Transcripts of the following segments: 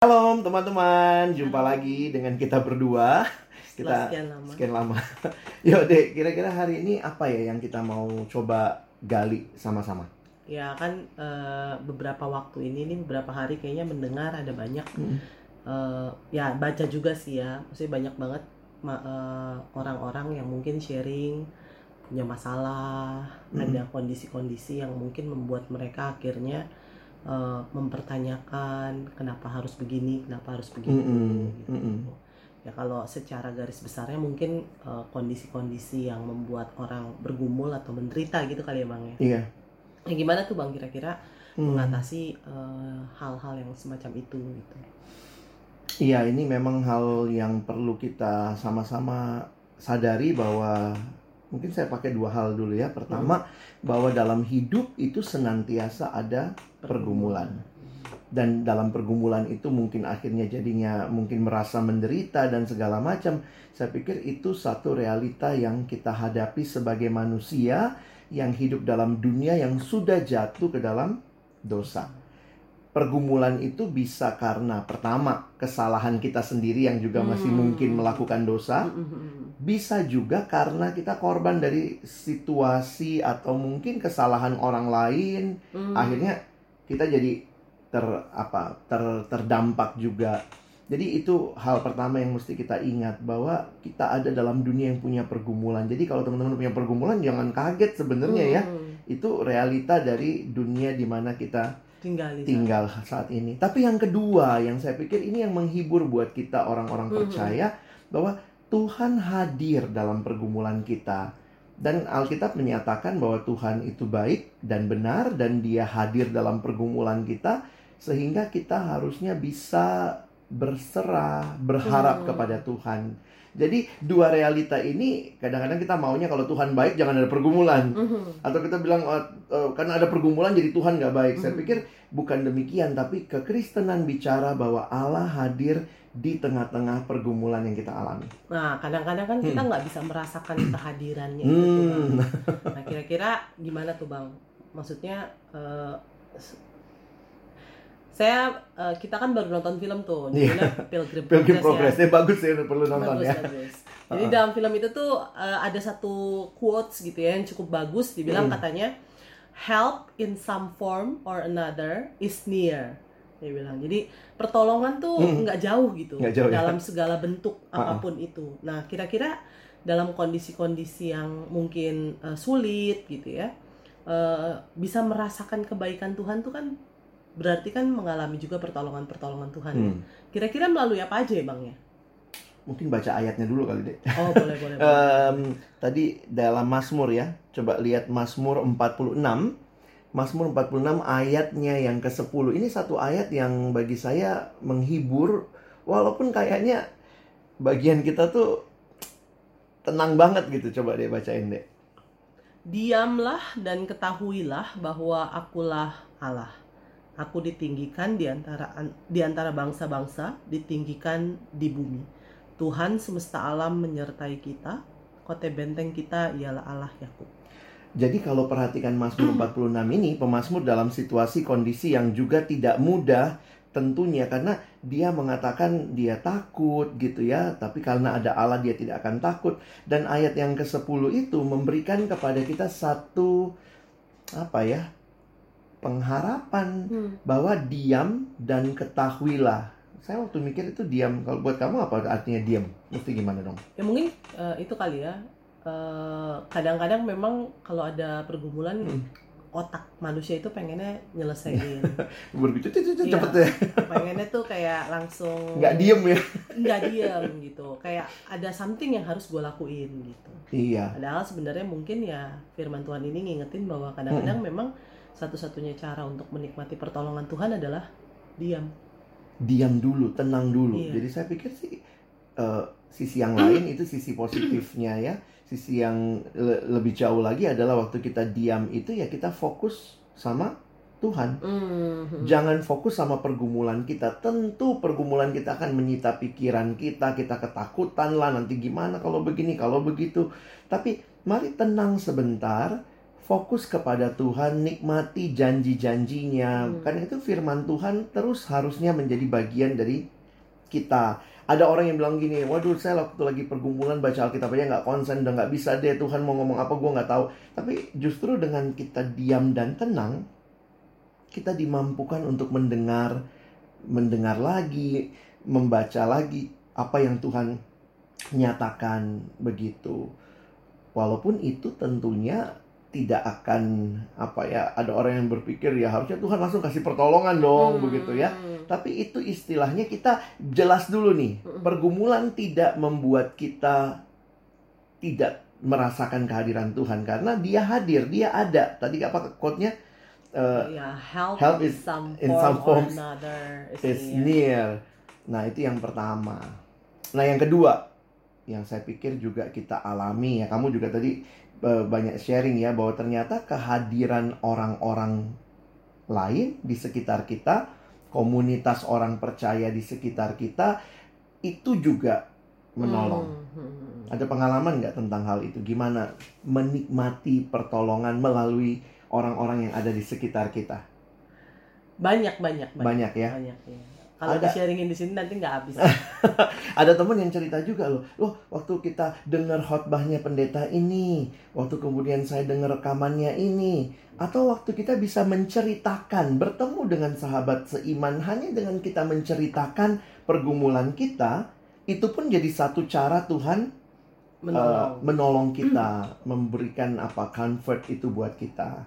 Halo teman-teman, jumpa lagi dengan kita berdua. Setelah Kita sekian lama. sekian lama. Yo dek, kira-kira hari ini apa ya yang kita mau coba gali sama-sama? Ya kan eh, beberapa waktu ini nih beberapa hari kayaknya mendengar ada banyak Hmm. eh, ya baca juga sih ya, maksudnya banyak banget eh, orang-orang yang mungkin sharing punya masalah, Mm. ada kondisi-kondisi yang mungkin membuat mereka akhirnya eh, mempertanyakan kenapa harus begini, kenapa harus begitu. Mm-mm, gitu. mm-mm. Ya kalau secara garis besarnya mungkin eh, kondisi-kondisi yang membuat orang bergumul atau menderita gitu kali ya bang ya. Iya. Ya gimana tuh bang kira-kira Hmm. mengatasi eh, hal-hal yang semacam itu gitu. Iya, ini memang hal yang perlu kita sama-sama sadari bahwa mungkin saya pakai dua hal dulu ya. Pertama, bahwa dalam hidup itu senantiasa ada pergumulan. dan dalam pergumulan itu mungkin akhirnya jadinya mungkin merasa menderita dan segala macam. Saya pikir itu satu realita yang kita hadapi sebagai manusia yang hidup dalam dunia yang sudah jatuh ke dalam dosa. Pergumulan itu bisa karena pertama kesalahan kita sendiri yang juga masih Hmm. mungkin melakukan dosa, Mm-mm. Bisa juga karena kita korban dari situasi atau mungkin kesalahan orang lain Mm. akhirnya kita jadi ter apa ter terdampak juga jadi itu hal pertama yang mesti kita ingat bahwa kita ada dalam dunia yang punya pergumulan jadi kalau teman-teman punya pergumulan jangan kaget sebenarnya ya Mm. itu realita dari dunia di mana kita tinggal di sana. tinggal saat ini tapi yang kedua yang saya pikir ini yang menghibur buat kita orang-orang Mhm. percaya bahwa Tuhan hadir dalam pergumulan kita. Dan Alkitab menyatakan bahwa Tuhan itu baik dan benar dan dia hadir dalam pergumulan kita sehingga kita harusnya bisa berserah, berharap Hmm. kepada Tuhan. Jadi dua realita ini kadang-kadang kita maunya kalau Tuhan baik jangan ada pergumulan Mhm. atau kita bilang "Oh, eh, karena ada pergumulan jadi Tuhan nggak baik. Saya Mhm. pikir bukan demikian, tapi kekristenan bicara bahwa Allah hadir di tengah-tengah pergumulan yang kita alami. Nah kadang-kadang kan kita Hmm. nggak bisa merasakan kehadirannya itu tuh, Bang. Hmm. Nah kira-kira gimana tuh bang? Maksudnya s- saya eh, kita kan baru nonton film tuh, Iya. judulnya Pilgrim, Pilgrim Progress Progress, ya bagus ya perlu ya. nonton Bagus, ya. bagus. Jadi Uh-uh. dalam film itu tuh eh, ada satu quotes gitu ya yang cukup bagus, dibilang Hmm. katanya help in some form or another is near. Dia bilang. Jadi pertolongan tuh Hmm. nggak jauh gitu Nggak jauh, ya. dalam segala bentuk Uh-uh. apa pun itu. Nah kira-kira dalam kondisi-kondisi yang mungkin eh, sulit gitu ya, eh, bisa merasakan kebaikan Tuhan tuh kan berarti kan mengalami juga pertolongan-pertolongan Tuhan. Hmm. Kira-kira melalui apa aja ya bang ya? Mungkin baca ayatnya dulu kali deh. Oh boleh boleh. boleh. Em, tadi dalam Mazmur ya, coba lihat Mazmur 46. Mazmur 46 ayatnya yang ke-10. Ini satu ayat yang bagi saya menghibur walaupun kayaknya bagian kita tuh tenang banget gitu. Coba deh bacain deh. Diamlah dan ketahuilah bahwa akulah Allah. Aku ditinggikan di antara di antara bangsa-bangsa, ditinggikan di bumi. Tuhan semesta alam menyertai kita. Kote benteng kita ialah Allah Yakub. Jadi kalau perhatikan Mazmur 46 ini, pemazmur dalam situasi kondisi yang juga tidak mudah tentunya karena dia mengatakan dia takut gitu ya, tapi karena ada Allah dia tidak akan takut dan ayat yang ke-10 itu memberikan kepada kita satu apa ya? Pengharapan bahwa diam dan ketahuilah. Saya waktu mikir itu diam. Kalau buat kamu apa artinya diam? Mesti gimana dong? Ya mungkin eh, itu kali ya. Eh, kadang-kadang memang kalau ada pergumulan Hmm. otak manusia itu pengennya nyelesain. Berbicara Iya. cepet ya. pengennya tuh kayak langsung Nggak diem ya. nggak diem gitu kayak ada something yang harus gue lakuin gitu Iya. padahal sebenarnya mungkin ya firman Tuhan ini ngingetin bahwa kadang-kadang memang satu-satunya cara untuk menikmati pertolongan Tuhan adalah diam diam dulu, tenang dulu. Iya. Jadi saya pikir sih eh, sisi yang lain itu sisi positifnya ya. Sisi yang le- lebih jauh lagi adalah waktu kita diam itu ya kita fokus sama Tuhan. Mhm. Jangan fokus sama pergumulan kita. Tentu pergumulan kita akan menyita pikiran kita, kita ketakutan lah nanti gimana kalau begini, kalau begitu. Tapi mari tenang sebentar, fokus kepada Tuhan, nikmati janji-janjinya. Hmm. Karena itu firman Tuhan terus harusnya menjadi bagian dari kita. Ada orang yang bilang gini, waduh saya waktu lagi pergumulan baca Alkitab aja nggak konsen, udah nggak bisa deh Tuhan mau ngomong apa gue nggak tahu. Tapi justru dengan kita diam dan tenang, kita dimampukan untuk mendengar, mendengar lagi, membaca lagi apa yang Tuhan nyatakan begitu. Walaupun itu tentunya tidak akan apa ya ada orang yang berpikir ya harusnya Tuhan langsung kasih pertolongan dong Hmm. begitu ya tapi itu istilahnya kita jelas dulu nih Mm-mm. pergumulan tidak membuat kita tidak merasakan kehadiran Tuhan karena dia hadir dia ada tadi apa quote-nya Eh, Ya, help, help in is- some in form some or forms another is near. near. Nah, itu yang pertama. Nah, yang kedua yang saya pikir juga kita alami ya. Kamu juga tadi eh, banyak sharing ya bahwa ternyata kehadiran orang-orang lain di sekitar kita, komunitas orang percaya di sekitar kita itu juga menolong. Hmm, hmm, hmm. Ada pengalaman nggak tentang hal itu? Gimana menikmati pertolongan melalui orang-orang yang ada di sekitar kita? Banyak, banyak, banyak. Banyak ya. Banyak, ya. Kalau Ada. di-sharingin di sini nanti nggak habis. Ada temen yang cerita juga loh, loh waktu kita dengar khotbahnya pendeta ini, waktu kemudian saya dengar rekamannya ini, atau waktu kita bisa menceritakan, bertemu dengan sahabat seiman hanya dengan kita menceritakan pergumulan kita, itu pun jadi satu cara Tuhan uh, Menolong. menolong kita, memberikan apa comfort itu buat kita.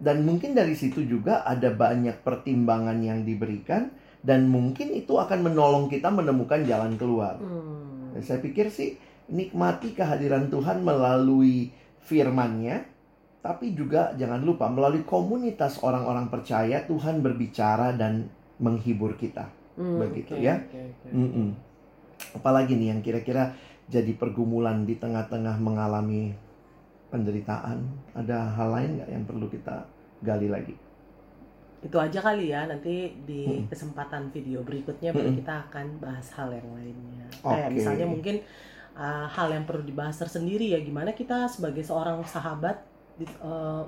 Dan mungkin dari situ juga ada banyak pertimbangan yang diberikan dan mungkin itu akan menolong kita menemukan jalan keluar. Hmm. Dan saya pikir sih nikmati kehadiran Tuhan melalui firman-Nya, tapi juga jangan lupa melalui komunitas orang-orang percaya Tuhan berbicara dan menghibur kita. Hmm, Begitu oke, ya. oke. Mm-mm. Apalagi nih yang kira-kira jadi pergumulan di tengah-tengah mengalami penderitaan. Ada hal lain nggak yang perlu kita gali lagi? Itu aja kali ya. Nanti di Mm-mm. kesempatan video berikutnya Mm-mm. kita akan bahas hal yang lainnya. Kayak Oke. misalnya mungkin uh, hal yang perlu dibahas tersendiri ya gimana kita sebagai seorang sahabat di- uh,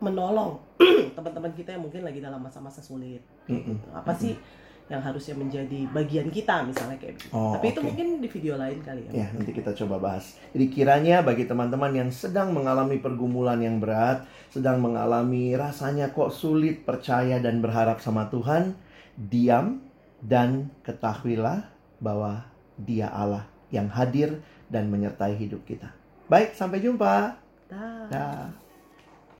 menolong teman-teman kita yang mungkin lagi dalam masa-masa sulit. Mm-mm. Gitu. Apa sih yang harusnya menjadi bagian kita misalnya kayak begitu. Oh, Tapi itu oke. mungkin di video lain kali ya. Ya, nanti kita coba bahas. Jadi kiranya bagi teman-teman yang sedang mengalami pergumulan yang berat, sedang mengalami rasanya kok sulit percaya dan berharap sama Tuhan, diam dan ketahuilah bahwa Dia Allah yang hadir dan menyertai hidup kita. Baik, sampai jumpa. Dah. Dah.